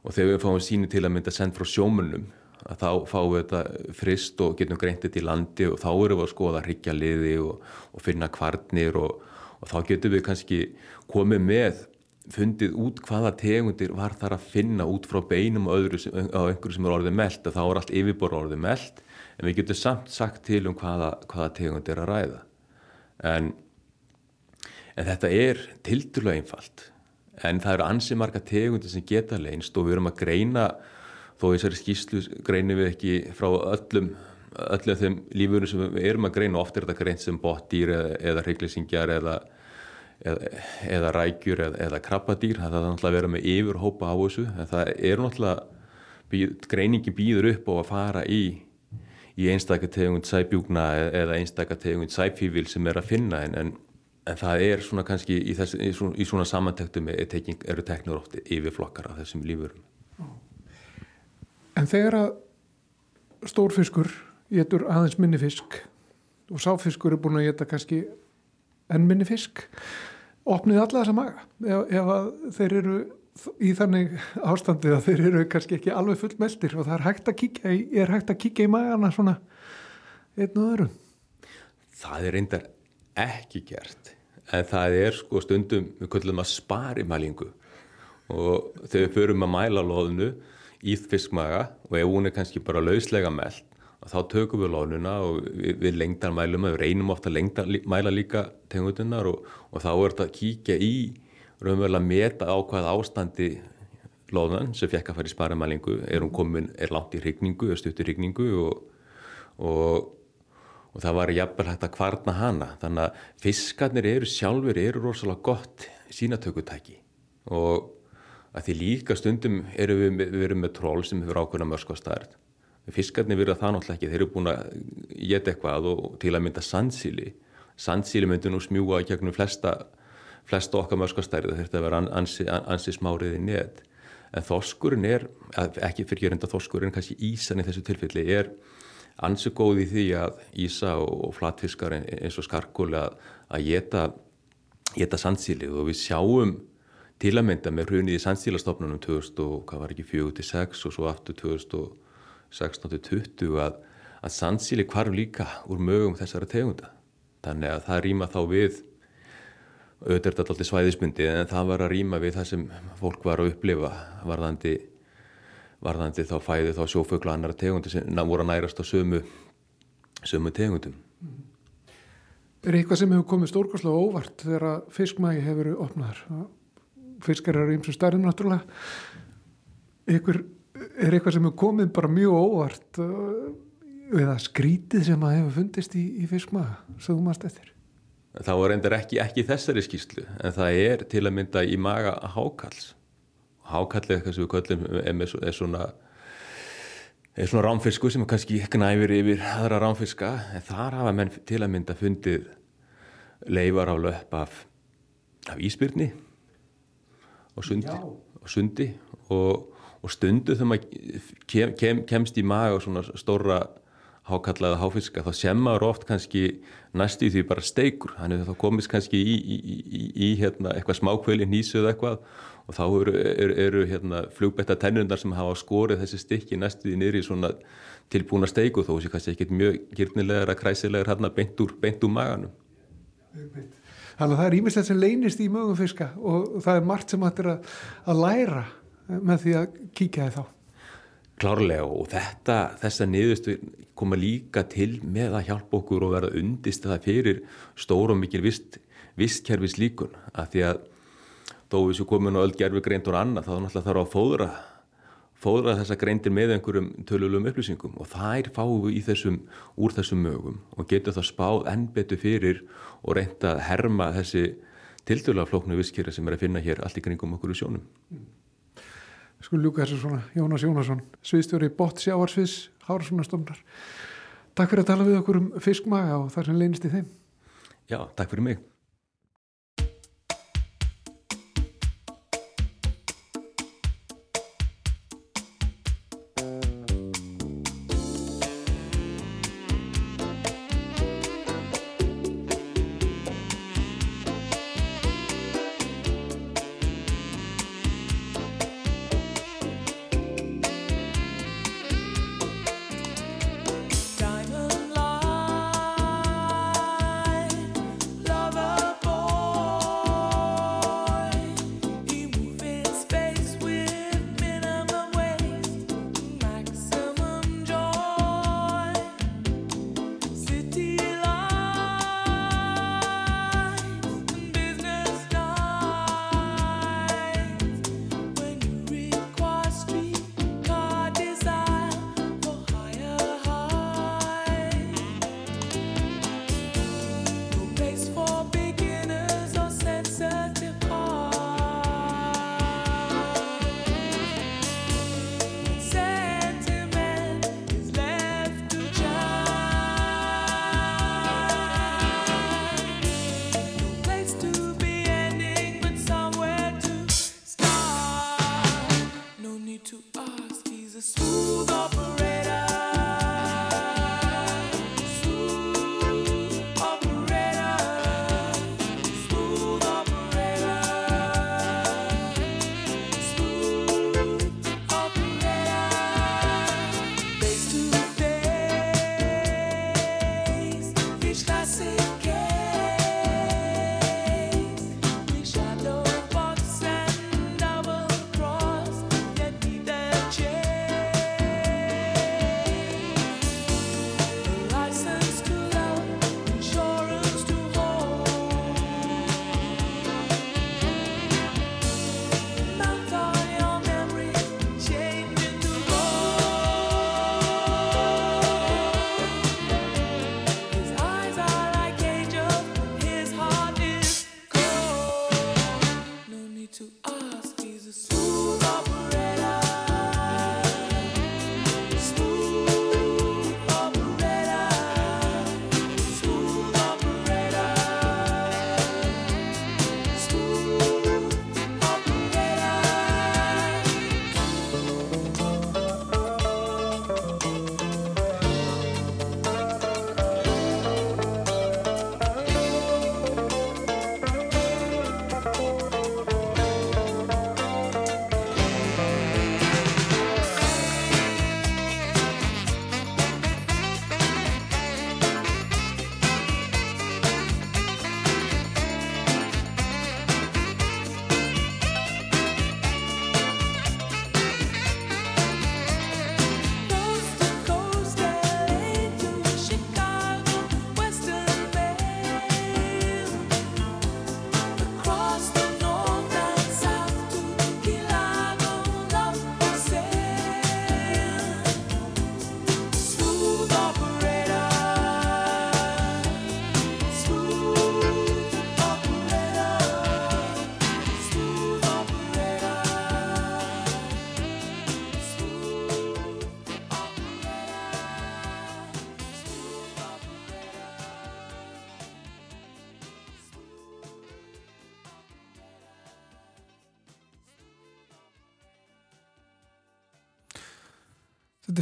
og þegar við fáum síni til að mynda send frá sjómunum að þá fáum við þetta frist og getum greint þetta í landi og þá erum við að skoða hryggja liði og, og finna kvarnir og, og þá getum við kannski komið með fundið út hvaða tegundir var þar að finna út frá beinum og öðru sem, einhverju sem er orðið meld og þá er allt yfirbor orðið meld en við getum samt sagt til um hvaða, hvaða tegundir að ræða. En En þetta er tildurlega einfalt en það eru ansið marga tegundir sem geta leinst og við erum að greina þó þessari skýslu greinum við ekki frá öllum öllum þeim lífurum sem við erum að greina. Ofta er þetta greint sem botdýr eða, eða hreiklisingjar eða, eða, eða rækjur eða, krabbadýr. Það er náttúrulega að vera með yfirhópa á þessu. En það er náttúrulega greiningi býður upp á að fara í í einstakar tegund sæbjúgna eða einstakar tegund sæfífil sem er að finna. En, en en það er svona kannski í, þess, í svona, svona samantektum eru teknur ofti yfir flokkar af þessum lífurum En þegar að stórfiskur getur aðeins minni fisk og sáfiskur er búin að geta kannski enn minni fisk opnið alla þessa maga? Ef, ef þeir eru í þannig ástandið að þeir eru kannski ekki alveg full meldir og það er hægt að kíkja í, er hægt að kíkja í magana svona einn og öðru Það er reyndar ekki gert. En það er sko stundum við köllum að spari mælingu og þegar við förum að mæla loðinu í fiskmaga og ef hún er kannski bara lauslega meld þá tökum við loðnuna og við, við lengdan mælum við reynum ofta að mæla líka tegundunar og, og þá er þetta að kíkja í raunverulega að meta á hvað ástandi loðan sem fekk að fara í sparamælingu er hún komin, er langt í rigningu, er stutt í rigningu og, og og það var jafnvel hægt að kvarna hana. Þannig að fiskarnir eru sjálfur eru rosalega gott sínatökutæki og að því líka stundum eru við, við erum með tról sem hefur ákveðna mörskostært fiskarnir verða það náttúrulega ekki. Þeir eru búin að geta eitthvað og til að mynda sandsíli. Sandsíli myndir nú smjúa í gegnum flesta flesta okkar mörskostæri þetta verður ansi, ansi smáriði nétt en þorskurinn er, ekki fyrir gerenda þorskurinn kannski ísan í þessu tilfelli er ansi góð í því að Ísa og flatfiskar eins og skarkóli að geta sandsíli og við sjáum til að mynda með hrunið í sandsílastofnunum 2004-2006 og svo aftur 2016-2020 að, að sandsíli hvarf líka úr mögum þessara tegunda. Þannig að það rýma þá við auðvitað alltaf svæðismyndi en það var að rýma við það sem fólk var að upplifa varðandi varðandi þá fæði þá sjófugla annar tegundir sem voru að nærast á sömu, sömu tegundum. Er eitthvað sem hefur komið stórkoslega óvart þegar fiskmægi hefur verið opnaðar? Fiskar eru eins og stærðum náttúrulega. Eitthvað, er eitthvað sem hefur komið bara mjög óvart uh, eða skrítið sem að hefur fundist í, í þú maður stættir? Það var reyndar ekki, ekki þessari skýslu en það er til að mynda í maga hákals hákallið eitthvað sem við köllum er, er svona er svona rámfisku sem kannski knæfir yfir aðra rámfiska en þar hafa menn til að mynda fundið leifar á löpp af, af íspyrni og sundi, og, sundi og, og stundu þegar maður kem, kem, kemst í maga og svona stóra hákallaða háfiska þá sem maður oft kannski næstu því bara steikur. Þannig að þá komist kannski í, í, í, í hérna, eitthvað smákvöli nýsu eða eitthvað og þá eru, eru, eru hérna, flugbetta tennundar sem hafa skorið þessi stykki næstuði í svona tilbúna steiku þó þessi kannski ekkit mjög gyrnilegar að kræsilegar hérna beint úr, beint úr maganum. Þannig að það er ímislegt sem leynist í mögum fiska og það er margt sem hættir að, að læra með því að kíkja þið þá. Klárlega og þetta, þessa niðurstu koma líka til með að hjálpa okkur og vera undist það fyrir stóru og mikil vist, vistkerfis líkun að því að þó við séum komin á öll gerfi greint og annað þá náttúrulega þarf að fóðra fóðra þessa greindir með einhverjum tölulegum upplýsingum og þær fáum við í þessum, úr þessum mögum og getur það spáð enn betur fyrir og reynda að herma þessi tiltölulega flóknu visskýra sem er að finna hér allt í kringum okkur í sjónum. Sko ljúka þessu svona, Jónas Jónasson, sviðstjóri Bott Sjáarsviðs, Hárssonastofnar. Takk fyrir að tala við okkur um fiskmaga og þar sem leynist í þeim. Já, takk fyrir mig.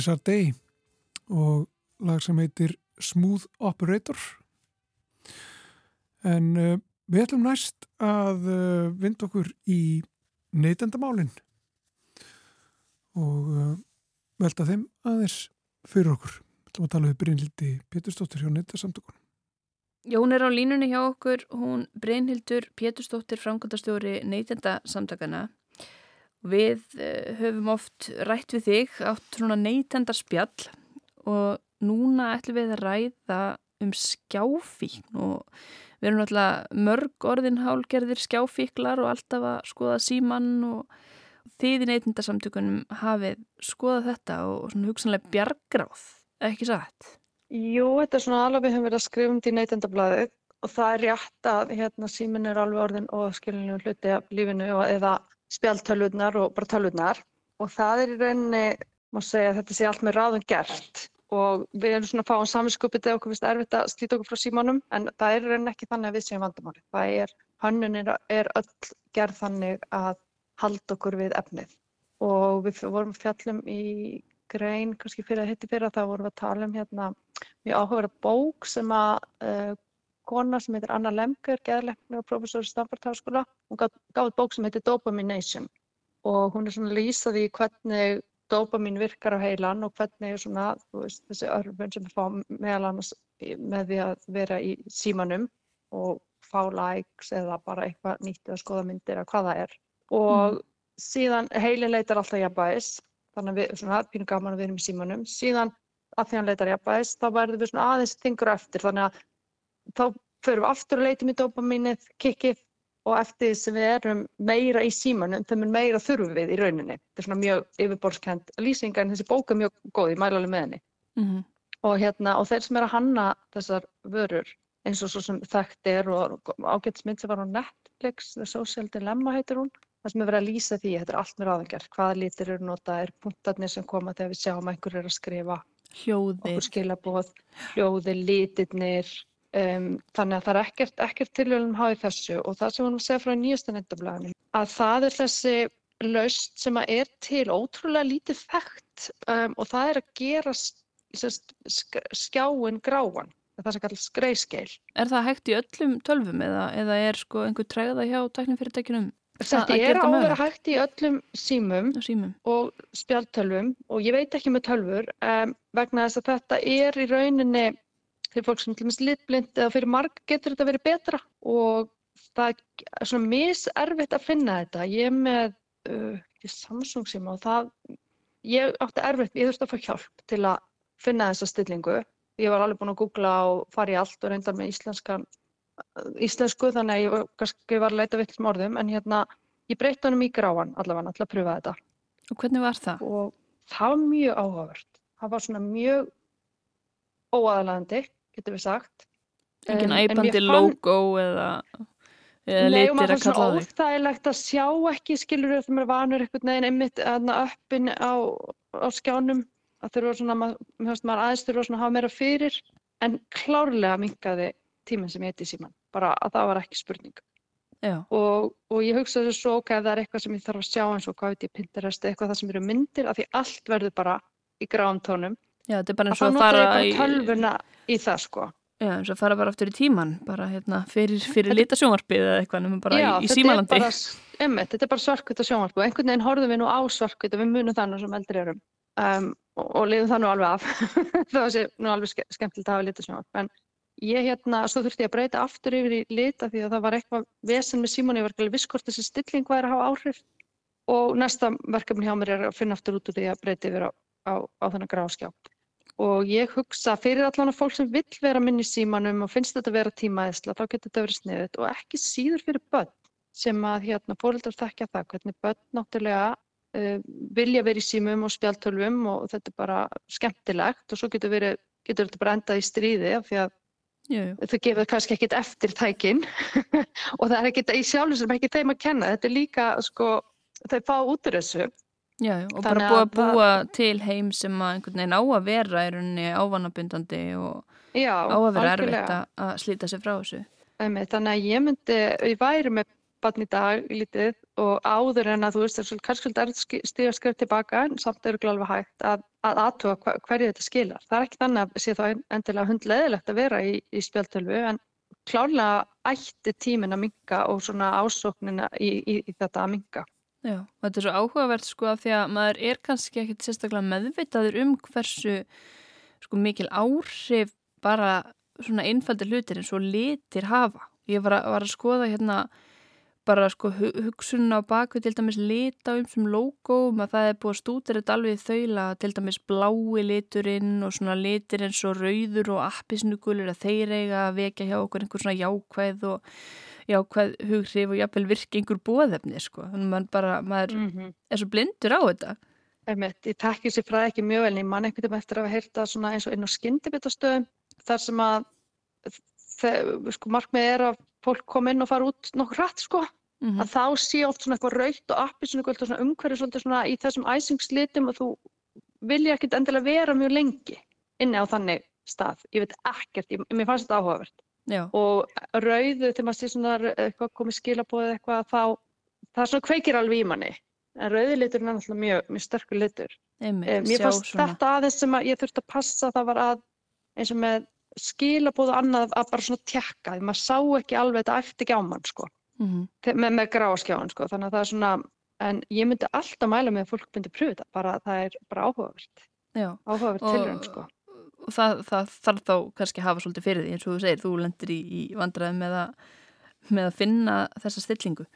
Er Sardei og lag sem heitir Smooth Operator en uh, við ætlum næst að uh, vinda okkur í neytendamálinn og uh, velta þeim aðeins fyrir okkur. Við ætlum að tala um Brynhildi Pétursdóttir hjá neytendasamtökunum. Jón er á línunni hjá okkur, hún Brynhildur Pétursdóttir, framkvæmdastjóri neytendasamtakana. Við höfum oft rætt við þig átt svona neytendarspjall og núna ætlum við að ræða um skjáfíkn og við erum náttúrulega mörg orðinhálgerðir skjáfíklar og alltaf að skoða símann og þið í neytindarsamtökunum hafið skoðað þetta og svona hugsanlega bjargráð, ekki satt? Jú, þetta er svona alveg við höfum verið að skrifa um því neytindablaðu og það er rétt að hérna, síminn er alveg orðin og skilinu hluti af lífinu og, eða spjaltölvurnar og bara tölvurnar. Og það er í rauninni, má segja þetta sé allt með ráðum gert. Og við erum svona að fá á saminskupið þegar okkur finnst erfitt að slíta okkur frá símanum en það er reyni ekki þannig að við séum vandamáli. Það er, hannun er öll gerð þannig að halda okkur við efnið. Og við vorum fjallum í grein, kannski fyrir að hitti fyrir að það vorum við að tala um hérna mjög áhugaverða bók sem að uh, kona sem heitir Anna Lemker, geðleikni og professor í Stanford Háskóla, hún gaf, gaf bók sem heitir Dopamination og hún er svona lýsaði hvernig dopamin virkar á heilan og hvernig er svona, veist, þessi örfun sem við fáum meðal annars með því að vera í símanum og fá likes eða bara eitthvað nýtt eða skoða myndir eða hvað það er. Og mm. síðan heilin leitar alltaf jafnbæðis, þannig að við, svona pínu gaman að við erum í símanum. Síðan að því hann leitar jafnbæðis, þá verður við svona aðeins þingur eftir, þannig að þá förum við aftur að leita með dopaminnið, kikkið og eftir því sem við erum meira í símanum þeim er meira þurfum við í rauninni. Þetta er svona mjög yfirborðskend lýsing en þessi bók er mjög góð, ég mæla alveg með henni. Mm -hmm. og hérna og þeir sem er að hanna þessar vörur eins og svo sem þekkt er og ágættismynd sem var á Netflix The Social Dilemma heitir hún það sem er verið að lýsa því, þetta er allt með ráðingar hvaða lítir eru nota, er punktarnir sem koma þegar við sjáum að einhver er að skrifa hljóði, okkur skilabóð hljóði, lítirnir Um, þannig að það er ekkert, ekkert tilvægum háið þessu og það sem við erum að segja frá nýjasta nettablaðinu að það er þessi laust sem er til ótrúlega lítið þekkt um, og það er að gera sest, skjáin gráan, það sem kallast greiskeil. Er það hægt í öllum tölvum eða, eða er sko einhver tregða hjá tækningfyrirtækinum? Þetta er á að vera hægt í öllum símum, símum. og spjaltölvum og ég veit ekki með tölvur um, vegna þess að þetta er í rauninni fyrir fólk sem til dæmis litblind eða fyrir marg getur þetta verið betra og það er svona miservitt að finna þetta. Ég er með uh, Samsung síma og það, ég átti erfitt, ég þurfti að fá hjálp til að finna þessa stillingu. Ég var alveg búin að googla og fara í allt og reyndar með íslenskan, íslensku þannig að ég var, kannski var að leita vittlum orðum en hérna ég breytti honum í gráan allavega til að pröfa þetta. Og hvernig var það? Og það var mjög áhugavert. Það var svona mjög óaðalagandi getur við sagt. Engin æpandi fann... logo eða, eða Nei, og maður fann svona óþægilegt að sjá ekki, skilur þegar maður vanur eitthvað neginn einmitt öppin á, á skjánum, að þurfa svona, maður, maður aðeins þurfa svona að hafa meira fyrir, en klárlega mingaði tíminn sem ég heiti síman, bara að það var ekki spurning. Og, og ég hugsaði svo, ok, ef það er eitthvað sem ég þarf að sjá eins og hvað veit ég, Pinterest, eitthvað það sem eru myndir, af því allt verður bara í gráum tónum Já, þetta er bara eins og að fara í... tölvuna í það sko. Já, eins og að fara bara aftur í tíman, bara hérna fyrir, fyrir litasjónvarpið eða eitthvað, nema bara Já, í, í símalandi. Já, þetta er bara svarkvita sjónvarpið og einhvern veginn horfum við nú á svarkvita, við munum það nú sem eldri erum um, og, og liðum það nú alveg af. það var sér nú alveg ske, skemmtilegt að hafa litasjónvarp, en ég hérna, svo þurfti ég að breyta aftur yfir í lita því að það var eitthvað vesen með síman, ég var ekki viss hvort þessi stilling væri að hafa áhrif og næsta verkefni hjá mér er að finna aftur út úr því að breyta yfir á, á, á þennan gráskjá og ég hugsa fyrir allan að fólk sem vill vera minni í símanum og finnst þetta að vera tímaðisla þá getur þetta verið sniðut og ekki síður fyrir börn sem að hérna fóröldar þekkja það hvernig börn náttúrulega uh, vilja verið í símum og spjaltölvum og þetta er bara skemmtilegt. Og svo getur, verið, getur þetta bara endað í stríði af því að Jú. þau gefur kannski ekkit eftir tækin og það er ekkit í sjálfum sem ekki þeim að kenna. Þetta er líka sko þau fá út úr þessu Já, og bara búa það... til heim sem að einhvern veginn á að vera er unni ávanabundandi og Já, á að vera erfitt að slíta sig frá þessu. Þannig að ég myndi, ég væri með barn í dag lítið og áður en að þú veist er kannski erfitt stíga skrif tilbaka en samt eru alveg hægt að, að aðtuga hva, hverju þetta skilar. Það er ekki þannig að sé þá endilega hundleðilegt að vera í, í spjaltölvu en klárlega ætti tímin að minga og svona ásóknina í, í, í þetta að minga. Já, og þetta er svo áhugavert sko af því að maður er kannski ekkert sérstaklega meðvitaður um hversu sko mikil áhrif bara svona einfaldir hlutir eins og litir hafa. Ég var að, var að skoða hérna bara sko hugsunna á bakvið til dæmis lita um sem logoum að það er búið að stútir þetta alveg þaula til dæmis blái liturinn og svona litir eins og rauður og appisnugulur að þeir eiga að vekja hjá okkur einhver svona jákvæð og jákvæð hughrif og jáfnvel virkingur bóðefni sko. Þannig að maður bara, maður mm -hmm. er svo blindur á þetta. Einmitt, Ég tekki sér fræði ekki mjög vel en ég man einhvern veginn eftir að hafa heyrta svona eins og inn á skyndibittastöðum þar sem að sko markmið er að fólk kom inn og fara út nokkur hratt sko. Mm -hmm. að þá sé oft svona eitthvað raukt og appi svona umhverju svolítið svona í þessum æsingslitum og þú vilja ekkert endilega vera mjög lengi inni á þannig stað, ég veit ekkert ég, mér fannst þetta áhugavert Já. og rauðu þegar maður sé svona eitthvað komið skilabóðið eitthvað þá það svona kveikir alveg í manni. En rauðilitur er náttúrulega mjög, mjög sterkur litur. Einmitt, eh, mér fannst svona. þetta aðeins sem að ég þurfti að passa það var að eins og með skilabóðu annað að bara svona tjekka því maður sá ekki alveg þetta eftir ekki á mann sko. Mm -hmm. með, með gráskjáðan sko. Þannig að það er svona en ég myndi alltaf mæla með að fólk myndi pröfu þetta bara það er bara áhugavert. Áhugavert tilrönd sko. og það, það þarf þá kannski að hafa svolítið fyrir því eins og þú segir, þú lendir í, í vandræði með með að finna þessa stillingu.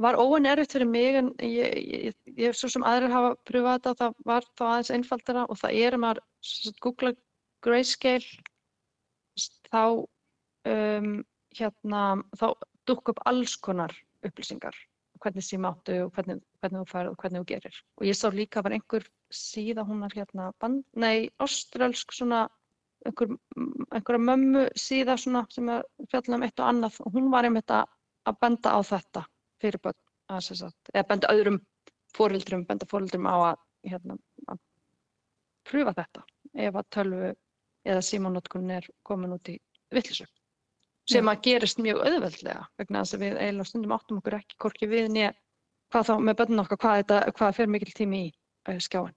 Var óan erfitt fyrir mig en ég, ég, ég svo sem aðrir hafa pröfað þetta og það var þá aðeins einfaldara og það er að maður googla grayscale þá um, hérna, þá dukk upp alls konar upplýsingar hvernig síma áttu og hvernig, hvernig þú færð og hvernig þú gerir. Og ég sá líka var einhver síða, hún er hérna band, nei, australsk svona einhver, einhverja mömmu síða svona sem er fjallin um eitt og annað og hún var einmitt að, að benda á þetta fyrir börn, að þess að, eða benda öðrum fórildrum, benda fórildrum á að, hérna, að pröfa þetta ef að tölvu eða símanótkunn er komin út í vittlisögn sem að gerist mjög auðveldlega vegna þess að við eiginlega stundum áttum okkur ekki hvorki við nýja hvað þá með börnun okkar hvað, þetta, hvað fer mikil tími í uh, skjáin.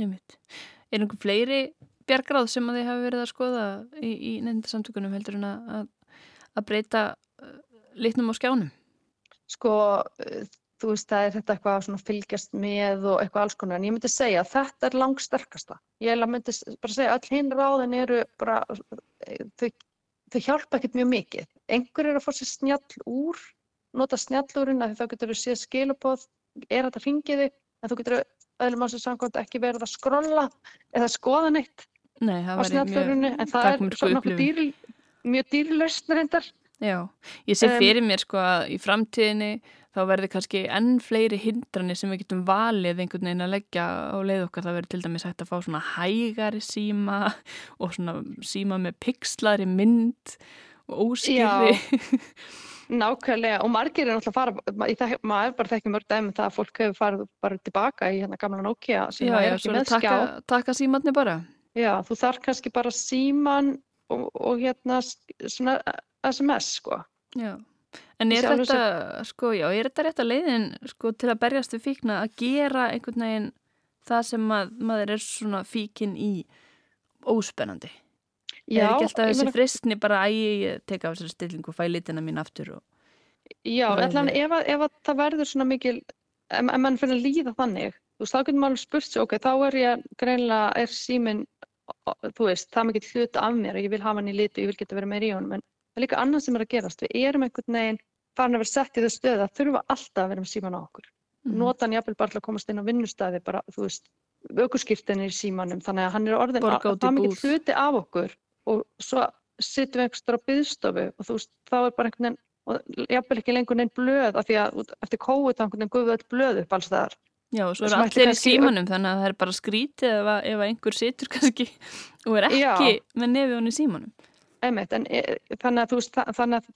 Er einhver fleiri bjargráð sem að þið hafi verið að skoða í, í nefndasamtökunum heldur en að, að breyta uh, litnum á skjánum? Sko, uh, þú veist það er þetta eitthvað svona fylgjast með og eitthvað alls konar en ég myndi segja að þetta er langt sterkasta. Ég myndi bara segja að all hinn ráðin eru bara, þau, þau hjálpa ekkert mjög mikið. Engur er að fá sér snjall úr, nota snjallúrin að þá getur þau séð skilubóð, er þetta ringiði en þú getur öðrum á þessu samkvæmt ekki verið að skrolla eða skoða neitt Nei, á snjallúrinu en það er svona dýr, mjög dýrlausn reyndar. Já, ég sé fyrir mér sko að í framtíðinni þá verður kannski enn fleiri hindranir sem við getum valið einhvern veginn að leggja á leið okkar. Það verður til dæmis hægt að fá svona hægari síma og svona síma með pixlari mynd og óskýri. Nákvæmlega og margir er náttúrulega að fara, það, maður er bara þekkið mörg dæmi það að fólk hefur farið bara tilbaka í hérna gamla Nokia sem já, er ekki með skjá. Já, já, taka símanni bara. Já, þú þarf kannski bara síman og, og hérna svona SMS sko. Já. En er þetta, sem... sko, já, er þetta rétt að leiðin sko, til að berjast við fíkna að gera einhvern veginn það sem mað, maður er svona fíkin í óspennandi? Já, er ekki alltaf þessi mena... fristni bara að ég teka á þessari stillingu og fæ litina mín aftur? Og... Já, allan ef, ef það verður svona mikil, ef, mann fyrir að líða þannig, þú veist, þá getur maður spurt sér, ok, þá er ég greinlega, er síminn, þú veist, það mikið hluta af mér og ég vil hafa hann í litu, ég vil geta verið meira í honum, en það er líka annað sem er að gerast. Við erum einhvern veginn farin að vera sett í þau stöðu að þurfa alltaf að vera með síman á okkur. Mm. Nota hann jáfnvel bara til að komast inn á vinnustæði, bara, þú veist, aukurskiptin er í símanum, þannig að hann er orðin að það mikið hluti af okkur og svo sittum við einhverstur á byggstofu og þú veist, þá er bara einhvern veginn, og jáfnvel ekki lengur neinn blöð, af því að eftir kóið þá einhvern veginn guðið öll blöð upp alls þar. Já, og svo er allir í símanum, þannig að það er bara skrítið ef, ef einhver situr kannski og er ekki Já. með nefið hann í símanum. Einmitt, en, e, þannig að þú veist, þannig að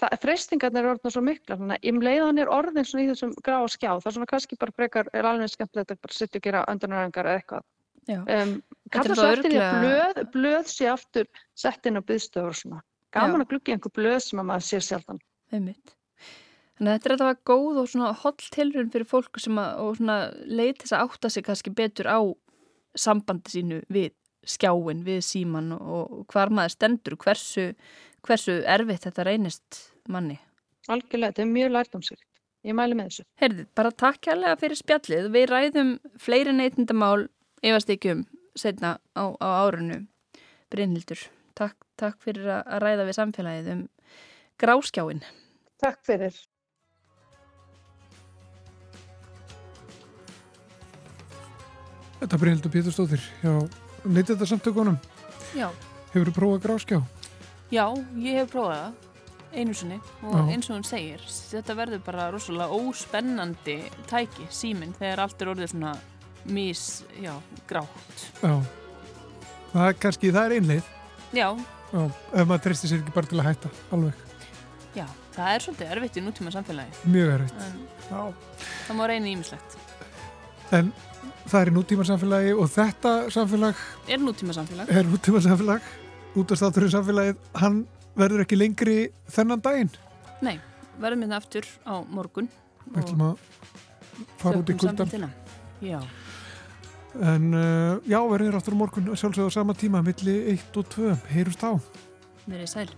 það, freystingarnir er orðin svo mikla, þannig að um leiðan er orðin svona í þessum grá og skjá, það er svona kannski bara frekar, er alveg skemmtilegt að bara sittja og gera öndunaræðingar eða eitthvað. Um, Kalla svo eftir því að blöð, blöð sé aftur sett inn á byðstöður og svona. Gaman Já. að glukja einhver blöð sem að maður sér sjaldan. Einmitt. Þannig að þetta er það var góð og svona holl tilrönd fyrir fólku sem að, svona leitis að átta sig kannski betur á sambandi sínu við skjáin, við síman og hvar maður stendur, hversu, hversu erfitt þetta reynist manni. Algjörlega, þetta er mjög lærdomsrikt. Ég mælu með þessu. Herðið, bara takk kærlega fyrir spjallið. Við ræðum fleiri neytindamál efast ekki um setna á, á árunnu. Brynhildur, takk, takk fyrir að ræða við samfélagið um gráskjáin. Takk fyrir. Þetta er Brynhildur Péturstóttir hjá neytenda samtökunum. Já. Hefur þú prófað gráskjá? Já, ég hef prófað það einu sinni og Já. eins og hún segir þetta verður bara rosalega óspennandi tæki, síminn, þegar allt er orðið svona mis, já, grátt. Já. Það er kannski, það er einleið. Já, Já. Ef maður treystir sér ekki bara til að hætta, alveg. já, það er svolítið erfitt í nútíma samfélagi. Mjög erfitt. En Já. það má reyna ímislegt. En það er í nútíma samfélagi og þetta samfélag Er nútíma samfélag? er nútíma samfélag. Útastátturinn samfélagið, hann verður ekki lengri þennan daginn. Nei, verðum hérna aftur á morgun. Við ætlum að fara út í samfélgina. Já, En uh, já, verður aftur á morgun að sjálfsögða á sama tíma, milli 1 og 2. Heyrust þá. verið sæl.